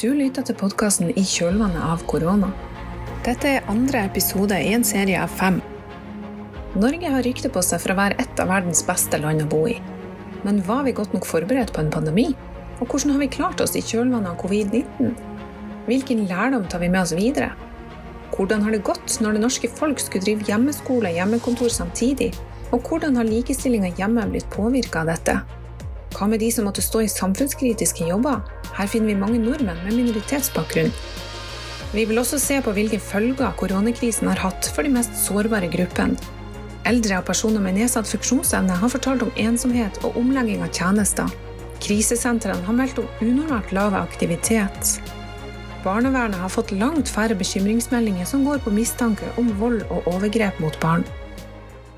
Du lytter til podkasten I kjølvannet av korona. Dette er andre episode i en serie av fem. Norge har rykte på seg for å være et av verdens beste land å bo i. Men var vi godt nok forberedt på en pandemi? Og hvordan har vi klart oss i kjølvannet av covid-19? Hvilken lærdom tar vi med oss videre? Hvordan har det gått når det norske folk skulle drive hjemmeskole og hjemmekontor samtidig? Og hvordan har likestillinga hjemme blitt påvirka av dette? Hva med de som måtte stå i samfunnskritiske jobber? Her finner vi mange nordmenn med minoritetsbakgrunn. Vi vil også se på hvilke følger koronakrisen har hatt for de mest sårbare gruppene. Eldre og personer med nedsatt funksjonsevne har fortalt om ensomhet og omlegging av tjenester. Krisesentrene har meldt om unormalt lav aktivitet. Barnevernet har fått langt færre bekymringsmeldinger som går på mistanke om vold og overgrep mot barn.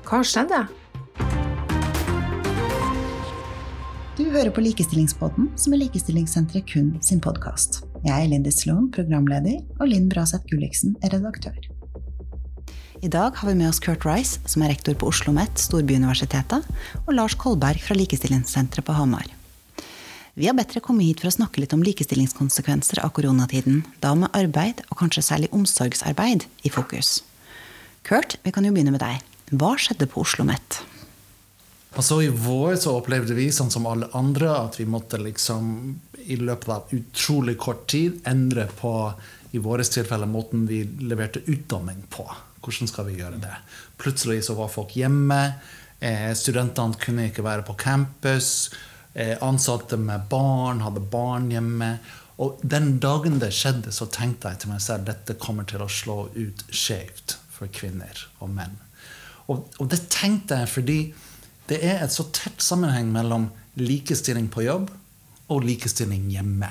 Hva skjedde? Du hører på Likestillingspodden, som er Likestillingssenteret kun sin podkast. Jeg er Lindy Sloan, programleder, og Linn Braseth Gulliksen er redaktør. I dag har vi med oss Kurt Rice, som er rektor på Oslo OsloMet, Storbyuniversitetet, og Lars Kolberg fra Likestillingssenteret på Hamar. Vi har bedt dere komme hit for å snakke litt om likestillingskonsekvenser av koronatiden, da med arbeid, og kanskje særlig omsorgsarbeid, i fokus. Kurt, vi kan jo begynne med deg. Hva skjedde på Oslo OsloMet? Altså I vår så opplevde vi, sånn som alle andre, at vi måtte liksom i løpet av utrolig kort tid endre på i våre tilfeller måten vi leverte utdanning på. Hvordan skal vi gjøre det? Plutselig så var folk hjemme. Eh, studentene kunne ikke være på campus. Eh, ansatte med barn hadde barn hjemme. Og den dagen det skjedde, så tenkte jeg til meg selv dette kommer til å slå ut skjevt for kvinner og menn. Og, og det tenkte jeg fordi det er et så tett sammenheng mellom likestilling på jobb og likestilling hjemme.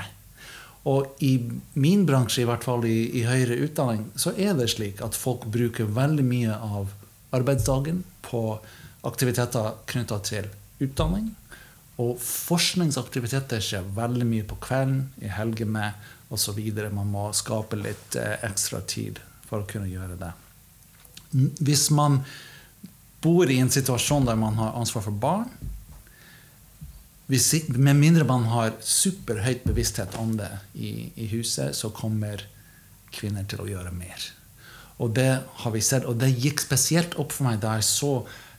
Og i min bransje, i hvert fall i, i høyere utdanning, så er det slik at folk bruker veldig mye av arbeidsdagen på aktiviteter knytta til utdanning. Og forskningsaktiviteter skjer veldig mye på kvelden, i helgene osv. Man må skape litt eh, ekstra tid for å kunne gjøre det. Hvis man bor i en situasjon der man har ansvar for barn, med mindre man har superhøyt bevissthet om det i, i, huset, så kommer kvinner til å gjøre mer. Og det har vi sett, og det gikk spesielt opp for meg da jeg så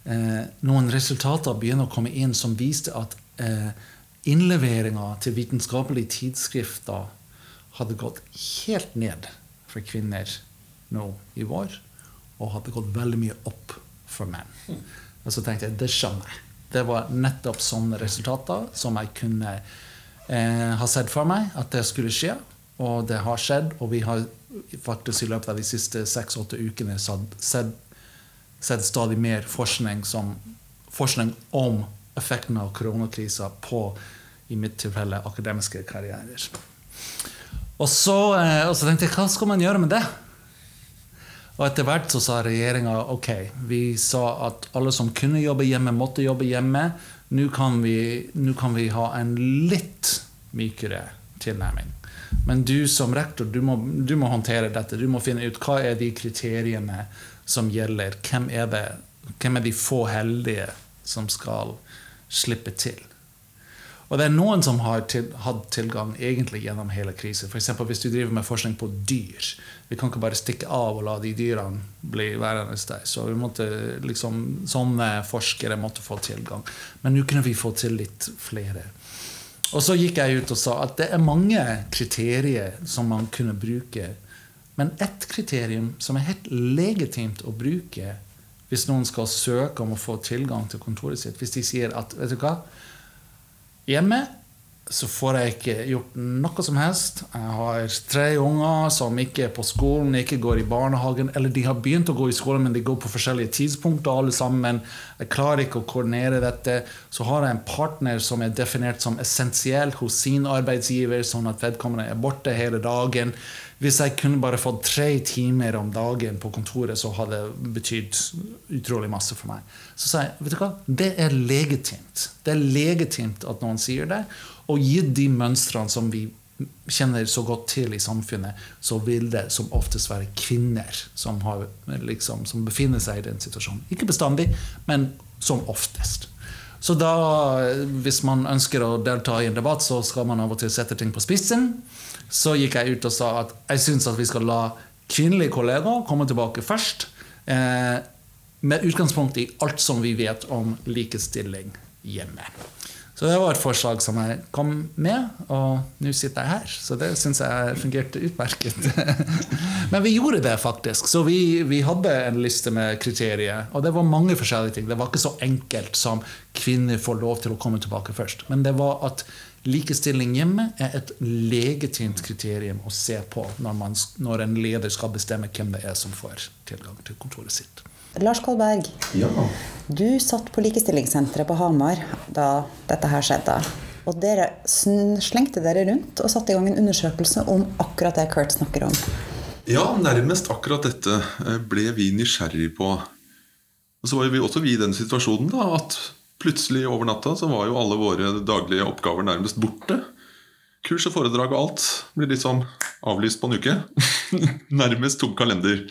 eh, noen resultater begynne å komme inn som viste at eh, innleveringa til vitenskapelige tidsskrifter hadde gått helt ned for kvinner nå i vår, og hadde gått veldig mye opp for menn. Og så tenkte jeg det skjønner jeg. Det var nettopp sånne resultater som jeg kunne eh, ha sett for meg at det skulle skje. Og det har skjedd, og vi har faktisk i løpet av de siste seks-åtte ukene sett, sett, stadig mer forskning, som, forskning om effekten av koronakrisa på, i mitt tilfelle, akademiske karrierer. Og så, eh, og så tenkte jeg hva skal man gjøre med det? Og etter hvert så sa regjeringa ok, vi sa at alle som kunne jobbe hjemme, måtte jobbe hjemme. Nå kan vi, nå kan vi ha en litt mykere tilnærming. Men du som rektor, du må, du må, håndtere dette. Du må finne ut hva er de kriteriene som gjelder. Hvem er, det, hvem er de få heldige som skal slippe til? Og det er noen som har til, hatt tilgang egentlig gjennom hele krisen. F.eks. hvis du driver med forskning på dyr. Vi kan ikke bare stikke av og la de dyrene bli værende der. Så vi måtte, liksom, sånne forskere måtte få tilgang. Men nå kunne vi få til litt flere. Og så gikk jeg ut og sa at det er mange kriterier som man kunne bruke. Men ett kriterium som er helt legitimt å bruke hvis noen skal søke om å få tilgang til kontoret sitt, hvis de sier at vet du hva, Hjemme så får jeg ikke gjort noe som helst. Jeg har tre unger som ikke er på skolen, ikke går i barnehagen. Eller de har begynt å gå i skolen, men de går på forskjellige tidspunkter. alle sammen. Jeg klarer ikke å koordinere dette. Så har jeg en partner som er definert som essensiell hos sin arbeidsgiver, sånn at vedkommende er borte hele dagen. Hvis jeg kunne bare fått tre timer om dagen på kontoret, så hadde det betydd utrolig masse for meg. Så sa jeg vet du hva, det er legitimt. Det er legitimt at noen sier det. Og gitt de mønstrene som vi kjenner så godt til i samfunnet, så vil det som oftest være kvinner som, har, liksom, som befinner seg i den situasjonen. Ikke bestandig, men som oftest. Så da, hvis man ønsker å delta i en debatt, så skal man av og til sette ting på spissen. Så gikk jeg ut og sa at jeg syns at vi skal la kvinnelige kollegaer komme tilbake først. Eh, med utgangspunkt i alt som vi vet om likestilling hjemme. Så det var et forslag som jeg kom med, og nå sitter jeg her. Så det syns jeg fungerte utmerket. Men vi gjorde det faktisk. Så vi, vi, hadde en liste med kriterier. Og det var mange forskjellige ting. Det var ikke så enkelt som kvinner får lov til å komme tilbake først. Men det var at likestilling hjemme er et legitimt kriterium å se på når, man, når en leder skal bestemme hvem det er som får tilgang til kontoret sitt. Lars Kolberg, ja. du satt på Likestillingssenteret på Hamar da dette her skjedde. Og dere slengte dere rundt og satte i gang en undersøkelse om akkurat det Kurt snakker om. Ja, nærmest akkurat dette eh, ble vi nysgjerrig på. Og så var vi også vi i den situasjonen da, at plutselig over natta så var jo alle våre daglige oppgaver nærmest borte. Kurs og foredrag og alt blir liksom avlyst på en uke. nærmest tom kalender.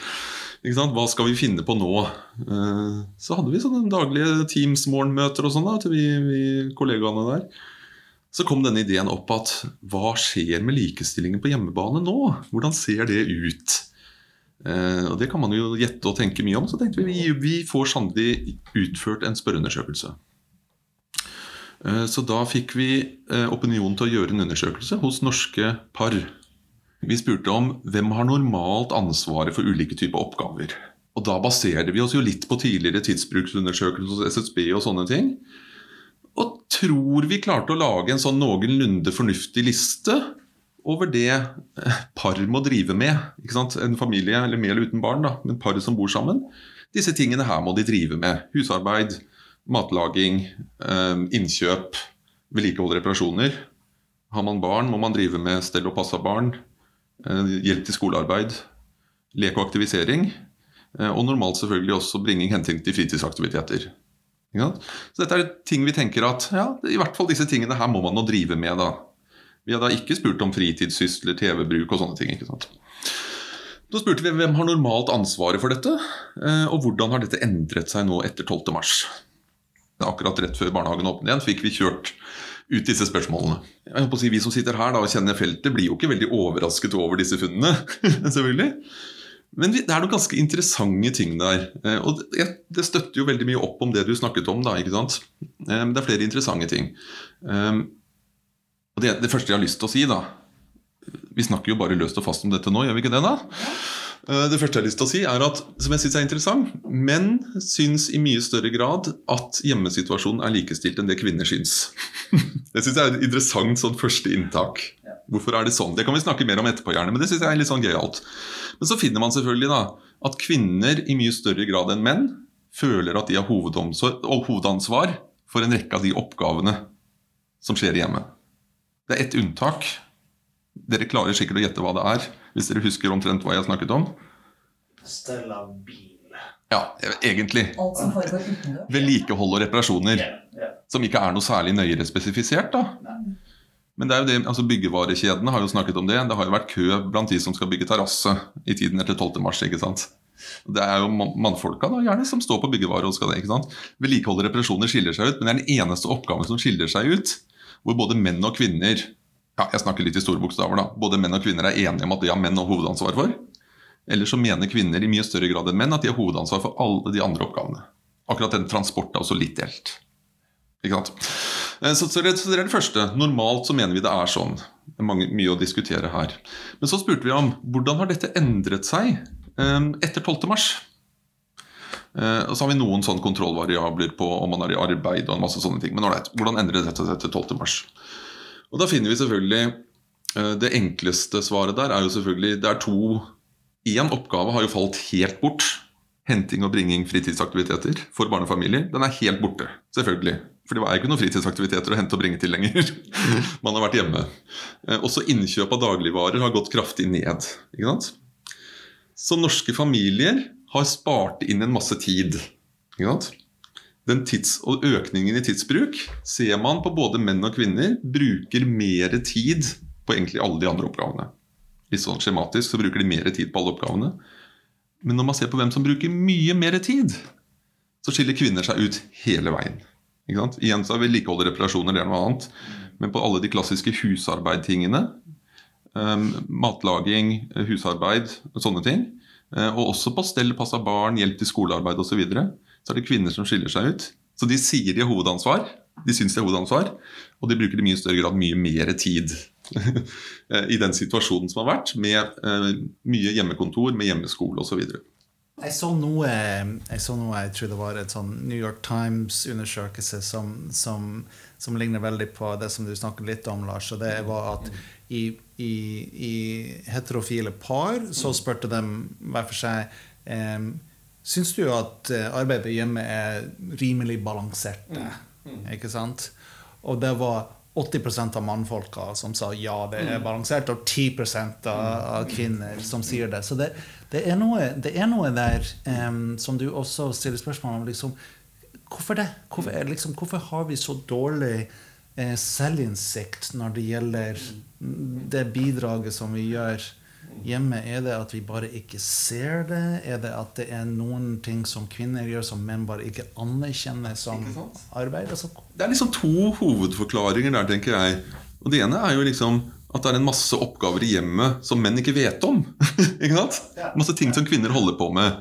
Hva skal vi finne på nå? Eh, så hadde vi sånne daglige Teams-morgenmøter og sånn til vi, vi, kollegaene der. Så kom denne ideen opp at hva skjer med likestillingen på hjemmebane nå? Hvordan ser det ut? Eh, og Det kan man jo gjette og tenke mye om. Så tenkte vi vi, vi får sannelig utført en spørreundersøkelse. Eh, så da fikk vi opinionen til å gjøre en undersøkelse hos norske par vi spurte om hvem har normalt ansvaret for ulike typer oppgaver. Og Da baserer vi oss jo litt på tidligere tidsbruksundersøkelser hos SSB og sånne ting. Og tror vi klarte å lage en sånn noenlunde fornuftig liste over det eh, par må drive med. En familie, eller med eller uten barn, da, men par som bor sammen. Disse tingene her må de drive med. Husarbeid, matlaging, eh, innkjøp, vedlikehold reparasjoner. Har man barn, må man drive med stell og passe barn, Eh, hjelp til skolearbeid, lek og aktivisering. Eh, og normalt selvfølgelig også bringing hensyn til fritidsaktiviteter. Så dette er ting vi tenker at ja, i hvert fall disse tingene her må man nå drive med. da. Vi har da ikke spurt om fritidssysler, TV-bruk og sånne ting. ikke sant? Da spurte vi hvem har normalt ansvaret for dette, eh, og hvordan har dette endret seg nå etter 12.3. Akkurat rett før barnehagen åpnet igjen, fikk vi kjørt ut disse spørsmålene. Si, Vi som sitter her da, og kjenner feltet, blir jo ikke veldig overrasket over disse funnene. selvfølgelig. Men det er noen ganske interessante ting der. Eh, og Det støtter jo veldig mye opp om det du snakket om. da, ikke sant? Eh, det er flere interessante ting. Eh, og det, det første jeg har lyst til å si, da Vi snakker jo bare løst og fast om dette nå, gjør vi ikke det? da? Eh, det første jeg har lyst til å si er at, som jeg synes er interessant, Menn syns i mye større grad at hjemmesituasjonen er likestilt enn det kvinner syns. Det syns jeg er et interessant sånn første inntak. Hvorfor er det sånn? Det kan vi snakke mer om etterpå, gjerne, men det synes jeg er litt sånn gøyalt. Men så finner man selvfølgelig da at kvinner i mye større grad enn menn føler at de har hovedansvar for en rekke av de oppgavene som skjer hjemme. Det er ett unntak. Dere klarer sikkert å gjette hva det er. Hvis dere husker omtrent hva jeg snakket om? Stellabil. Ja, egentlig. Alt som foregår utendørs? Vedlikehold og reparasjoner. Som ikke er noe særlig nøyere spesifisert. da. Men det er jo det, altså byggevarekjedene har jo snakket om det. Det har jo vært kø blant de som skal bygge terrasse i tiden etter 12. mars. ikke sant? Det er jo mannfolka da, gjerne som står på byggevare og skal det. ikke sant? Vedlikehold og reparasjoner skiller seg ut, men det er den eneste oppgaven som skiller seg ut. Hvor både menn og kvinner ja, jeg snakker litt i store bokstaver da, både menn og kvinner er enige om at de har menn og hovedansvar for. Eller så mener kvinner i mye større grad enn menn at de har hovedansvar for alle de andre oppgavene. Akkurat den transporten er også litt delt. Ikke sant? Eh, så, så, det, er det første. Normalt så mener vi det er sånn. Det er mange, mye å diskutere her. Men så spurte vi om hvordan har dette endret seg um, etter 12. mars. Uh, og så har vi noen sånne kontrollvariabler på om man er i arbeid og en masse sånne ting. Men ålreit, hvordan endret dette seg etter 12. Og da finner vi selvfølgelig uh, Det enkleste svaret der er jo selvfølgelig Det er to Én oppgave har jo falt helt bort. Henting og bringing fritidsaktiviteter for barnefamilier. Den er helt borte, selvfølgelig. For det er ikke noen fritidsaktiviteter å hente og bringe til lenger. Man har vært hjemme. Eh, også innkjøp av dagligvarer har gått kraftig ned. Ikke sant? Så norske familier har spart inn en masse tid. Ikke sant? Den tids og økningen i tidsbruk ser man på både menn og kvinner bruker mer tid på egentlig alle de andre oppgavene. Litt sånn skjematisk så bruker de mer tid på alle oppgavene. Men når man ser på hvem som bruker mye mer tid, så skiller kvinner seg ut hele veien. Ikke sant? Igjen så er vedlikehold og reparasjoner det er noe annet. Men på alle de klassiske husarbeidtingene, um, matlaging, husarbeid og sånne ting, uh, og også på stell, pass av barn, hjelp til skolearbeid osv., så, videre, så er det kvinner som skiller seg ut. Så de sier de har hovedansvar, de syns de har hovedansvar, og de bruker i mye større grad mye mer tid i den situasjonen som har vært, med uh, mye hjemmekontor, med hjemmeskole osv. Jeg så noe jeg så noe, jeg tror det var et sånn New York Times-undersøkelse som, som, som, ligner veldig på det som du snakket litt om, Lars. og det var at i, i, i heterofile par så spurte de hver for seg um, Syns du jo at eh, arbeidet hjemme er rimelig balansert? Ikke sant? Og det var 80% av mannfolka som sa ja, det er balansert, og 10% av kvinner som sier det. Så det, det, er, noe, det er, noe, der um, som du også stiller spørsmål om. Liksom, hvorfor det? Hvorfor, liksom, hvorfor, har vi så dårlig eh, selvinnsikt når det gjelder det bidraget som vi gjør? Hjemme? Er det at vi bare ikke ser det? Er det at det er noen ting som kvinner gjør som menn bare ikke anerkjenner som arbeid? Altså, det er liksom to hovedforklaringer der, tenker jeg. Og Det ene er jo liksom at det er en masse oppgaver i hjemmet som menn ikke vet om. ikke sant? Masse ting som kvinner holder på med.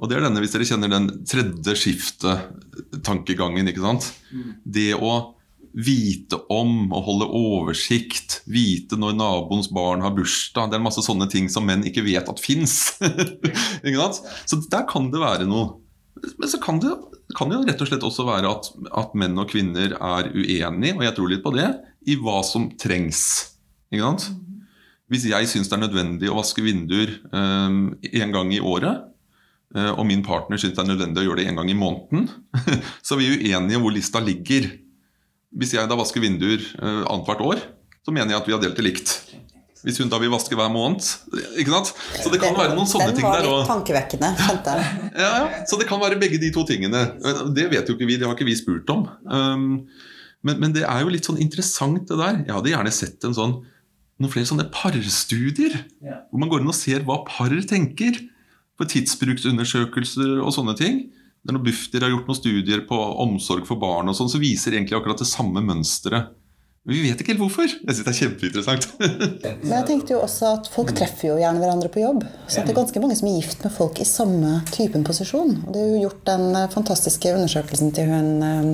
Og det er denne, hvis dere kjenner den tredje skiftet-tankegangen. ikke sant? Mm. Det å vite om og holde oversikt. Vite når naboens barn har bursdag. Det er masse sånne ting som menn ikke vet at fins. så der kan det være noe. Men så kan det, kan det rett og slett også være at, at, menn og kvinner er uenige, og jeg tror litt på det, i hva som trengs. Hvis jeg syns det er nødvendig å vaske vinduer um, en gang i året, uh, og min partner syns det er nødvendig å gjøre det en gang i måneden, så er vi uenige om hvor lista ligger. Hvis jeg da vasker vinduer uh, annethvert år, så mener jeg at vi har delt det likt. Hvis hun da vil vaske hver måned. ikke sant? Så det kan den, være noen sånne ting der. Den var litt tankevekkende, skjønte jeg. ja, ja, Så det kan være begge de to tingene. Det vet jo ikke vi, det har ikke vi spurt om. Um, men, men, det er jo litt sånn interessant, det der. Jeg hadde gjerne sett en sånn, noen flere sånne parstudier. Hvor man går inn og ser hva par tenker. For tidsbruksundersøkelser og sånne ting. Når Bufdir har gjort noen studier på omsorg for barn, og sånn, så viser egentlig akkurat det samme mønsteret. Vi vet ikke helt hvorfor. Jeg synes det er kjempeinteressant. Men jeg tenkte jo også at Folk treffer jo gjerne hverandre på jobb. Så det er ganske mange som er gift med folk i samme typen posisjon. Og det er jo gjort den eh, fantastiske undersøkelsen til hun eh,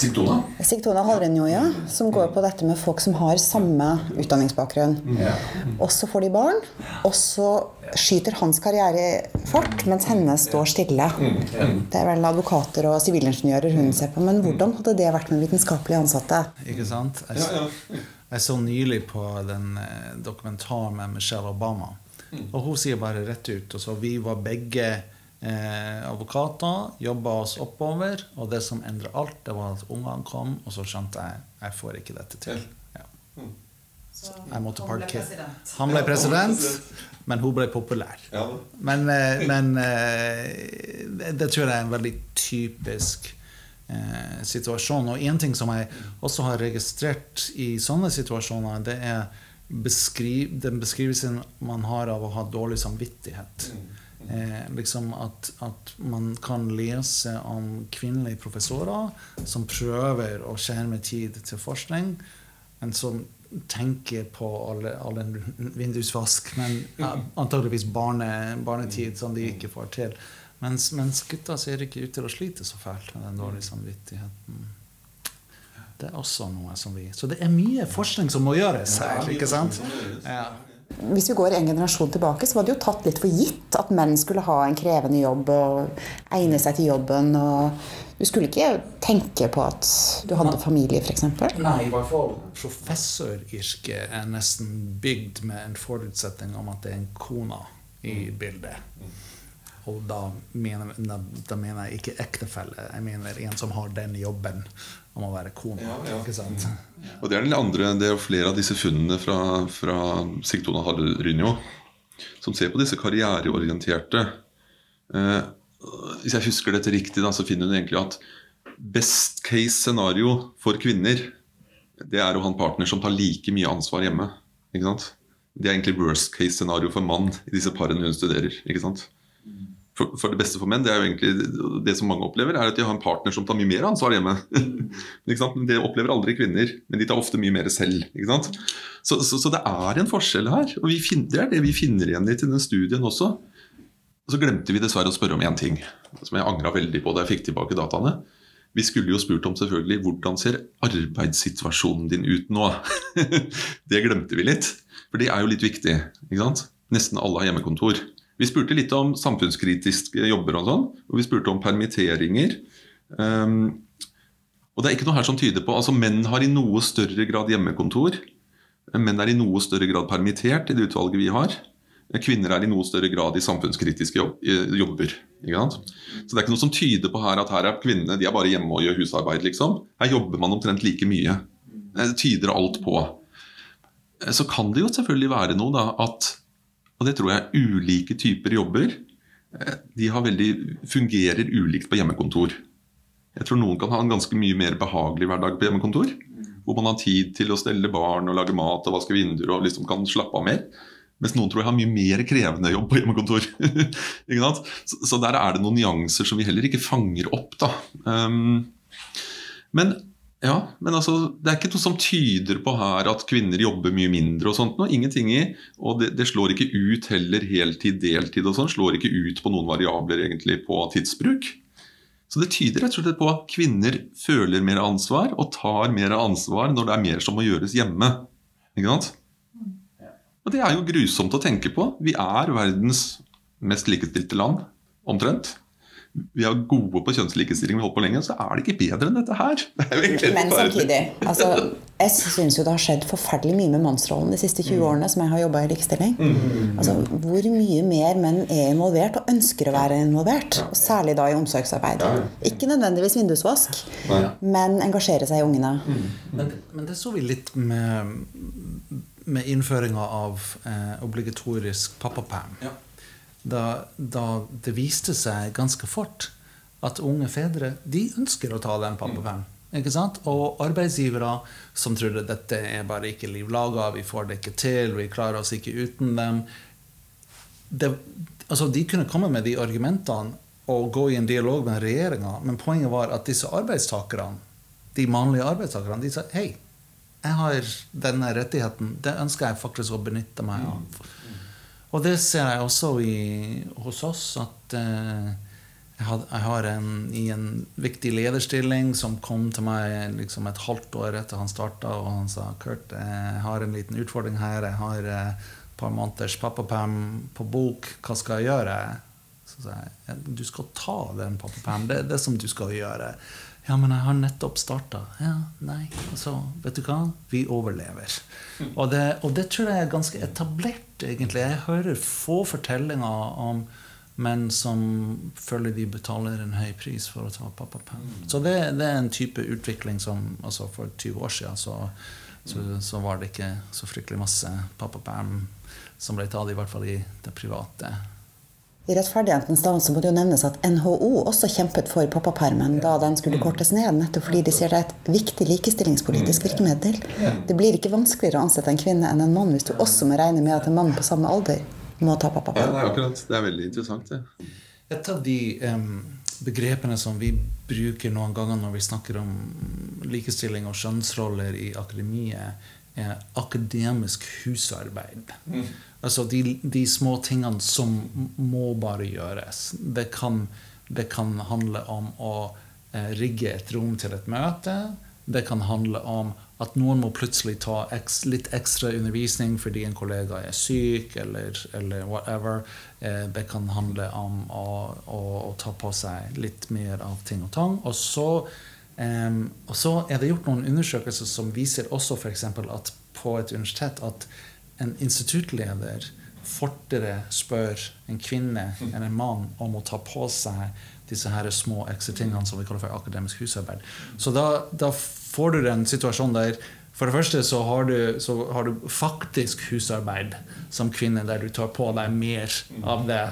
Sigtona? Sigtona Halrenjoja, som går på dette med folk som har samme utdanningsbakgrunn. Ja. Og så får de barn, og så skyter hans karriere fart, mens hennes står stille. Det er vel advokater og sivilingeniører hun ser på. Men hvordan hadde det vært med vitenskapelige ansatte? Ikke sant? Jeg, jeg så nylig på den eh, dokumentaren med Michelle Obama. Og hun sier bare rett ut og så Vi var begge eh, advokater, jobba oss oppover, og det som endra alt, det var at ungene kom, og så skjønte jeg jeg får ikke dette til. Ja. Så jeg måtte parkere. Han ble president, men hun ble populær. Men, eh, men eh, det tror jeg er en veldig typisk eh, situasjon. Og én ting som jeg også har registrert i sånne situasjoner, det er beskriv, den beskrivelsen man har av å ha dårlig samvittighet. Mm. Eh, liksom at, at, man kan lese om kvinnelige professorer som prøver å skjerme tid til forskning, men som tenker på all den vindusvask, men ja, antageligvis barne, barnetid som de ikke får til. Mens, mens gutta ser ikke ut til å slite så fælt med den dårlige samvittigheten. Det er også noe som vi Så det er mye forskning som må gjøres her. ikke sant? Ja. Hvis vi går en generasjon tilbake, så var det jo tatt litt for gitt at menn skulle ha en krevende jobb og egne seg til jobben. og Du skulle ikke tenke på at du hadde familie, f.eks.? Nei, i hvert fall professoryrket er nesten bygd med en forutsetning om at det er en kone i bildet. Og da mener, da, da mener, jeg ikke ektefelle, jeg mener en som har den jobben om å være kone. Ja, ja. ikke sant? Mm. Og Det er den andre, det er flere av disse funnene fra, fra Sigtona Hallrynjo som ser på disse karriereorienterte. Eh, hvis jeg husker dette riktig, da, så finner hun egentlig at best case scenario for kvinner det er å ha en partner som tar like mye ansvar hjemme. ikke sant? Det er egentlig worst case scenario for mann i disse parene hun studerer. ikke sant? For, for, det beste for menn, det er jo egentlig det som mange opplever, er at de har en partner som tar mye mer ansvar hjemme. det opplever aldri kvinner, men de tar ofte mye mer selv. Så, så, så, det er en forskjell her. Og finner, det er det vi finner igjen i til den studien også. Og så glemte vi dessverre å spørre om én ting, som jeg angra veldig på da jeg fikk tilbake dataene. Vi skulle jo spurt om selvfølgelig hvordan ser arbeidssituasjonen din ut nå? det glemte vi litt, for det er jo litt viktig. Nesten alle har hjemmekontor. Vi spurte litt om samfunnskritiske jobber og sånn. Og vi spurte om permitteringer. Um, og det er ikke noe her som tyder på altså Menn har i noe større grad hjemmekontor. Menn er i noe større grad permittert i det utvalget vi har. Kvinner er i noe større grad i samfunnskritiske jobber. Så det er ikke noe som tyder på her at her er kvinnene de er bare hjemme og gjør husarbeid. liksom. Her jobber man omtrent like mye. Det tyder alt på. Så kan det jo selvfølgelig være noe da, at og det tror jeg ulike typer jobber de de veldig, fungerer ulikt på hjemmekontor. Jeg tror noen kan ha en ganske mye mer behagelig hverdag på hjemmekontor. Hvor man har tid til å stelle barn og lage mat og vaske vinduer og liksom kan slappe av mer. Mens noen tror jeg har mye mer krevende jobb på hjemmekontor. så, der er det noen nyanser som vi heller ikke fanger opp. Da. Um, men ja, men altså, det er ikke noe som tyder på her at kvinner jobber mye mindre. og sånt, noe, ingenting i, Og det, det, slår ikke ut heller heltid, deltid og sånn. Slår ikke ut på noen variabler egentlig på tidsbruk. Så det tyder rett og slett på at kvinner føler mer ansvar og tar mer ansvar når det er mer som må gjøres hjemme. Ikke sant? Og det er jo grusomt å tenke på. Vi er verdens mest likestilte land, omtrent vi er gode på kjønnslikestilling, vi har holdt på lenge, så er det ikke bedre enn dette her. Det Men samtidig, altså, jeg syns jo det har skjedd forferdelig mye med mannsrollen de siste 20 mm. årene som jeg har jobba i likestilling. Mm. Altså, hvor mye mer menn er involvert og ønsker å være involvert. Og særlig da i omsorgsarbeid. Ikke nødvendigvis vindusvask, men engasjere seg i ungene. Mm. Men, men, det så vi litt med, med innføringa av eh, obligatorisk pappaperm. Ja da, da, det viste seg ganske fort at unge fedre de ønsker å ta den pappaperm. Ikke sant? Og arbeidsgivere som trodde dette er bare ikke liv laga, vi får det ikke til, vi klarer oss ikke uten dem det, altså De kunne komme med de argumentene og gå i en dialog med regjeringa, men poenget var at disse arbeidstakerne, de mannlige arbeidstakerne, de sa hei, jeg har denne rettigheten, det ønsker jeg faktisk å benytte meg av. Og det ser jeg også i, hos oss, at eh, jeg, har en i en viktig lederstilling som kom til meg liksom et halvt år etter han starta, og han sa Kurt, jeg har en liten utfordring her. Jeg har eh, et par måneders pappaperm på bok. Hva skal jeg gjøre? Så sa jeg du skal ta den pappaperm. Det er det som du skal gjøre. Ja, men jeg har nettopp starta. Ja, nei. Altså, vet du hva? Vi overlever. Og det, og det, tror jeg er ganske etablert, egentlig. Jeg hører få fortellinger om menn som føler de betaler en høy pris for å ta pappaperm. Så det, det, er en type utvikling som altså For 20 år siden så, så, så var det ikke så fryktelig masse pappaperm som ble tatt, i hvert fall i det private. I rettferdighetens navn så må det jo nevnes at NHO også kjempet for pappapermen da den skulle kortes ned, nettopp fordi de sier det er et viktig likestillingspolitisk mm. virkemiddel. Det blir ikke vanskeligere å ansette en kvinne enn en mann hvis du også må regne med at en mann på samme alder må ta pappaperm. Ja, det er akkurat. Det er veldig interessant, det. Et av de um, begrepene som vi bruker noen ganger når vi snakker om likestilling og kjønnsroller i akademiet, er akademisk husarbeid. Mm. Altså de, de, små tingene som må bare gjøres. Det kan, det kan handle om å eh, rigge et rom til et møte. Det kan handle om at noen må plutselig ta litt ekstra undervisning fordi en kollega er syk, eller, eller whatever. Eh, det kan handle om å, å, å, ta på seg litt mer av ting og tang. Og så Um, og så er det gjort noen undersøkelser som viser også f.eks. at på et universitet at en instituttleder fortere spør en kvinne enn en mann om å ta på seg disse her små ekstratingene som vi kaller for akademisk husarbeid. Så da, da får du en situasjon der for det første så har, du, så har, du, faktisk husarbeid som kvinne, der du tar på deg mer av det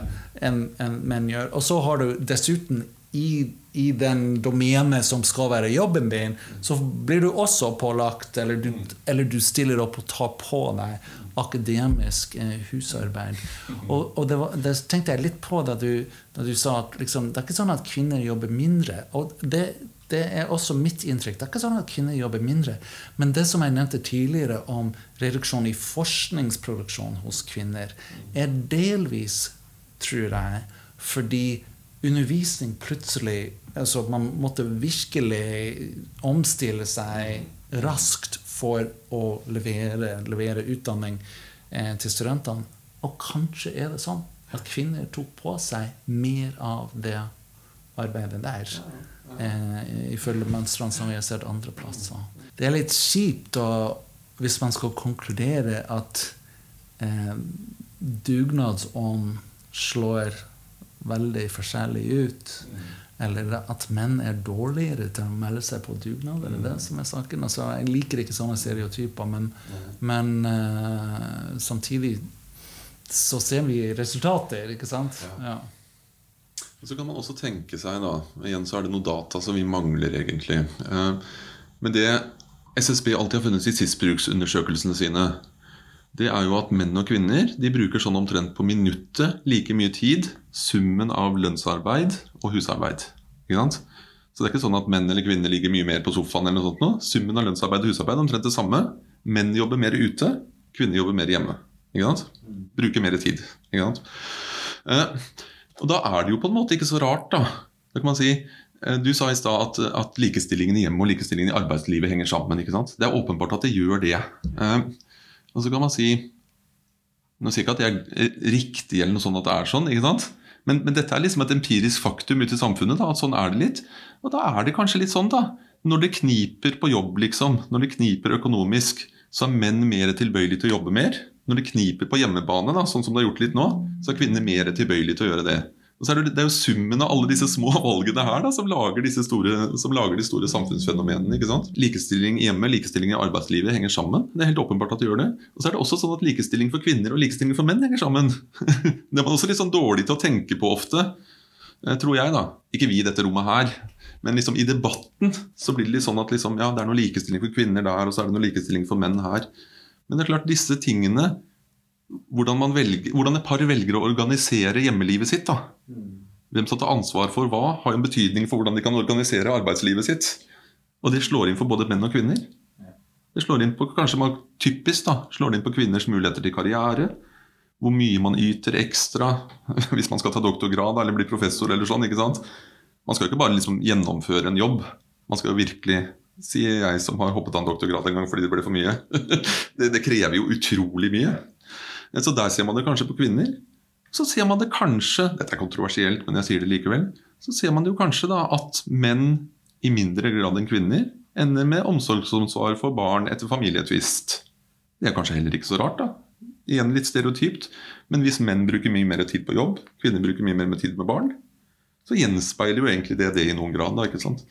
enn en menn gjør. Og så har du dessuten i, i den domenet som skal være jobben din, så blir du også pålagt, eller du, eller du stiller opp og tar på deg akademisk eh, husarbeid. Og, og det, var, det, tenkte jeg litt på da du, da du sa at liksom, det er ikke sånn at kvinner jobber mindre. Og det, det er også mitt inntrykk. Det er ikke sånn at kvinner jobber mindre. Men det som jeg nevnte tidligere om reduksjon i forskningsproduksjon hos kvinner, er delvis, tror jeg, fordi undervisning plutselig altså Man måtte virkelig omstille seg raskt for å levere, levere utdanning eh, til studentene. Og kanskje er det sånn at kvinner tok på seg mer av det arbeidet der. Eh, ifølge mønstrene som vi har sett andre plasser. Det er litt kjipt å, hvis man skal konkludere at eh, dugnadsånd slår veldig forskjellig ut. Eller at menn er dårligere til å melde seg på dugnad. Er det som er saken. Altså, jeg liker ikke sånne stereotyper, men, men uh, samtidig så ser vi resultater, ikke sant? Ja. Så kan man også tenke seg, da Igjen så er det noe data som vi mangler, egentlig. Uh, men det SSB alltid har funnet i SIS-bruksundersøkelsene sine, det er jo at menn og kvinner de bruker sånn omtrent på minuttet like mye tid summen av lønnsarbeid og husarbeid. Ikke sant? Så det er ikke sånn at menn eller kvinner ligger mye mer på sofaen. eller noe sånt nå. Summen av lønnsarbeid og husarbeid er omtrent det samme. Menn jobber mer ute, kvinner jobber mer hjemme. Ikke sant? Bruker mer tid. Ikke sant? Eh, og da er det jo på en måte ikke så rart, da. Da kan man si. Eh, du sa i stad at, at, likestillingen i hjemmet og likestillingen i arbeidslivet henger sammen. ikke sant? Det er åpenbart at det gjør det. Eh, og så kan man si Nå sier jeg ikke at det er riktig, eller noe sånt at det er sånn, ikke sant? Men, men dette er liksom et empirisk faktum ute i samfunnet. Da, at sånn er det litt. Og da er det kanskje litt sånn, da. Når det kniper på jobb, liksom, når det kniper økonomisk, så er menn mer tilbøyelige til å jobbe mer. Når det kniper på hjemmebane, da, sånn som det har gjort litt nå, så er kvinner mer tilbøyelige til å gjøre det. Og så er det, det er jo summen av alle disse små valgene her da, som, lager store, som lager de store samfunnsfenomenene. ikke sant? Likestilling hjemme, likestilling i arbeidslivet henger sammen. Det er helt åpenbart at det gjør det. Og så er det også sånn at likestilling for kvinner og likestilling for menn henger sammen. det er man også litt sånn dårlig til å tenke på ofte, eh, tror jeg. da. Ikke vi i dette rommet her. Men liksom i debatten så blir det litt sånn at liksom, ja, det er noe likestilling for kvinner der, og så er det noe likestilling for menn her. Men det er klart, disse tingene hvordan, velger, hvordan, et par velger å organisere hjemmelivet sitt. da. Hvem som tar ansvar for hva, har jo en betydning for hvordan de kan organisere arbeidslivet sitt. Og det slår inn for både menn og kvinner. Det slår inn på, kanskje man typisk da, slår inn på kvinners muligheter til karriere. Hvor mye man yter ekstra hvis man skal ta doktorgrad eller bli professor. eller sånn, ikke sant? Man skal jo ikke bare liksom gjennomføre en jobb. Man skal jo virkelig sier jeg som har hoppet av en doktorgrad en gang fordi det ble for mye. det, det krever jo utrolig mye. Så der ser man det kanskje på kvinner. Så ser man det kanskje dette er kontroversielt, men jeg sier det likevel, så ser man jo kanskje da at menn i mindre grad enn kvinner ender med omsorgsansvar for barn etter familietvist. Det er kanskje heller ikke så rart, da. Igjen litt stereotypt. Men hvis menn bruker mye mer tid på jobb, kvinner bruker mye mer tid med barn, så gjenspeiler jo egentlig det det i noen grad. da, ikke sant?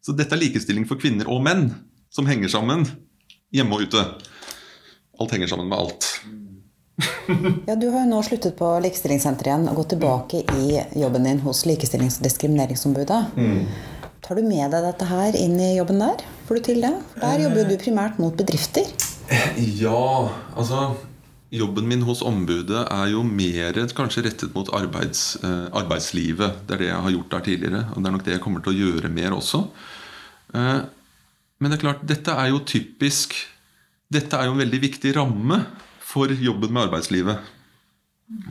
Så dette er likestilling for kvinner og menn som henger sammen hjemme og ute. Alt henger sammen med alt. ja, Du har jo nå sluttet på Likestillingssenteret igjen og gått tilbake i jobben din hos Likestillings- og diskrimineringsombudet. Mm. Tar du med deg dette her inn i jobben der? Får du til det? Der jobber du primært mot bedrifter. Ja, altså Jobben min hos ombudet er jo mer kanskje rettet mot arbeids, eh, arbeidslivet. Det er det jeg har gjort der tidligere, og det er nok det jeg kommer til å gjøre mer også. Eh, men det er klart, dette er jo typisk Dette er jo en veldig viktig ramme for jobben med arbeidslivet.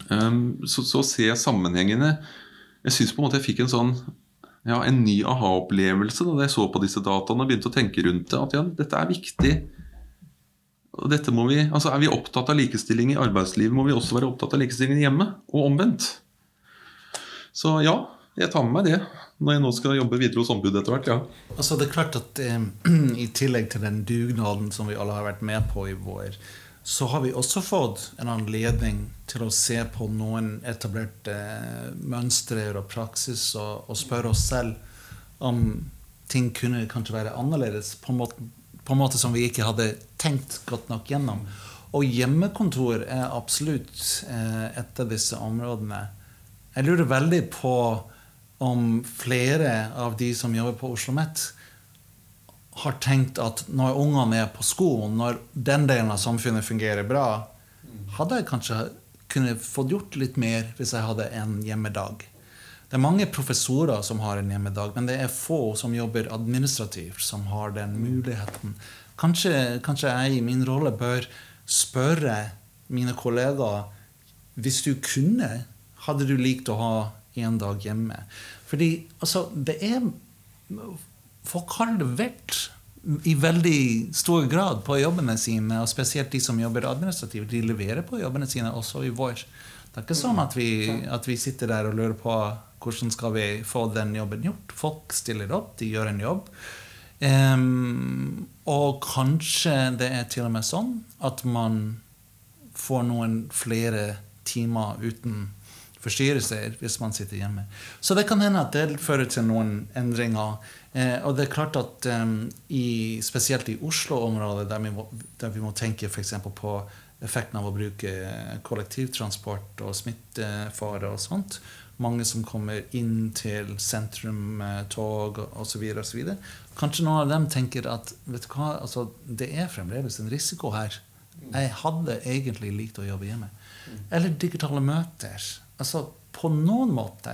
Um, så, så jeg sammenhengene Jeg syns på en måte jeg fikk en sånn ja, en ny aha-opplevelse da jeg så på disse dataene og begynte å tenke rundt det. At ja, dette er viktig. Dette vi, altså Er vi opptatt av likestilling i arbeidslivet, må vi også være opptatt av likestilling hjemme. Og omvendt. Så ja, jeg tar med meg det når jeg nå skal jobbe videre hos ombudet etter hvert. ja. Altså det er klart at eh, I tillegg til den dugnaden som vi alle har vært med på i vår, så har vi også fått en anledning til å se på noen etablerte mønstre og praksis og, og spørre oss selv om ting kunne kanskje være annerledes på en, måte, på en måte som vi ikke hadde tenkt godt nok gjennom. Og hjemmekontor er absolutt eh, et av disse områdene. Jeg lurer veldig på om flere av de som jobber på Oslo OsloMet, har tenkt at når ungene er på skolen, når den delen av samfunnet fungerer bra, hadde jeg kanskje kunne fått gjort litt mer hvis jeg hadde en hjemmedag. Det er mange professorer som har en hjemmedag, men det er få som jobber administrativt, som har den muligheten. Kanskje, kanskje jeg i min rolle bør spørre mine kollegaer hvis du kunne, hadde du likt å ha en dag hjemme? Fordi altså, det er Folk har levert i veldig stor grad på jobbene sine, og spesielt de som jobber administrativt. De leverer på jobbene sine også i vår. Det er ikke sånn at vi, at vi sitter der og lurer på hvordan skal vi få den jobben gjort. Folk stiller opp, de gjør en jobb. Um, og kanskje det er til og med sånn at man får noen flere timer uten forstyrrelser hvis man sitter hjemme. Så det kan hende at det fører til noen endringer. Eh, og det er klart at um, i, spesielt i Oslo-området, der, der, vi må tenke f.eks. på effekten av å bruke kollektivtransport og smittefare og sånt, mange som kommer inn til sentrum med tog osv. osv. Kanskje noen av dem tenker at vet du hva, altså, det er fremdeles en risiko her. Jeg hadde egentlig likt å jobbe hjemme. Eller digitale møter. Altså, på noen måte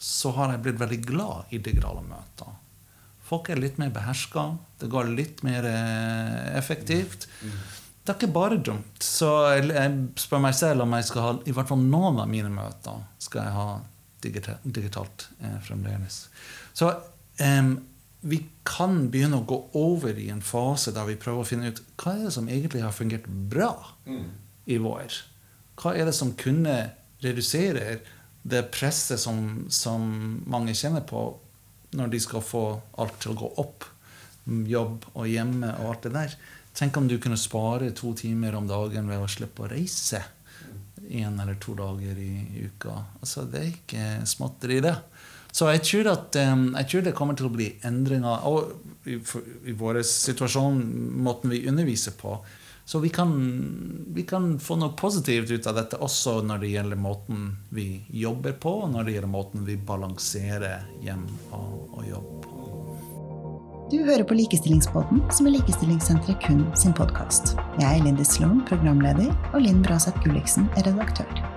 så har jeg blitt veldig glad i digitale møter. Folk er litt mer beherska. Det går litt mer eh, effektivt. Det er ikke bare dumt. Så jeg spør meg selv om jeg skal ha i hvert fall noen av mine møter skal jeg ha digitalt, digitalt eh, fremdeles. Så eh, vi kan begynne å gå over i en fase der vi prøver å finne ut hva er det som egentlig har fungert bra mm. i vår. Hva er det som kunne redusere det presset som, som, mange kjenner på når de skal få alt til å gå opp? Jobb og hjemme og alt det der. Tenk om du kunne spare to timer om dagen ved å slippe å reise én eller to dager i, uka. Altså, det er ikke småtteri, det. Så jeg tror, at, jeg tror det kommer til å bli endringer og i, i vår situasjon, måten vi underviser på. Så vi kan, vi kan, få noe positivt ut av dette også når det gjelder måten vi jobber på, og når det gjelder måten vi balanserer hjem og, og jobb på. Du hører på Likestillingsbåten, som er Likestillingssenteret kun sin podkast. Jeg er Lindy Sloan, programleder, og Linn Braseth Gulliksen er redaktør.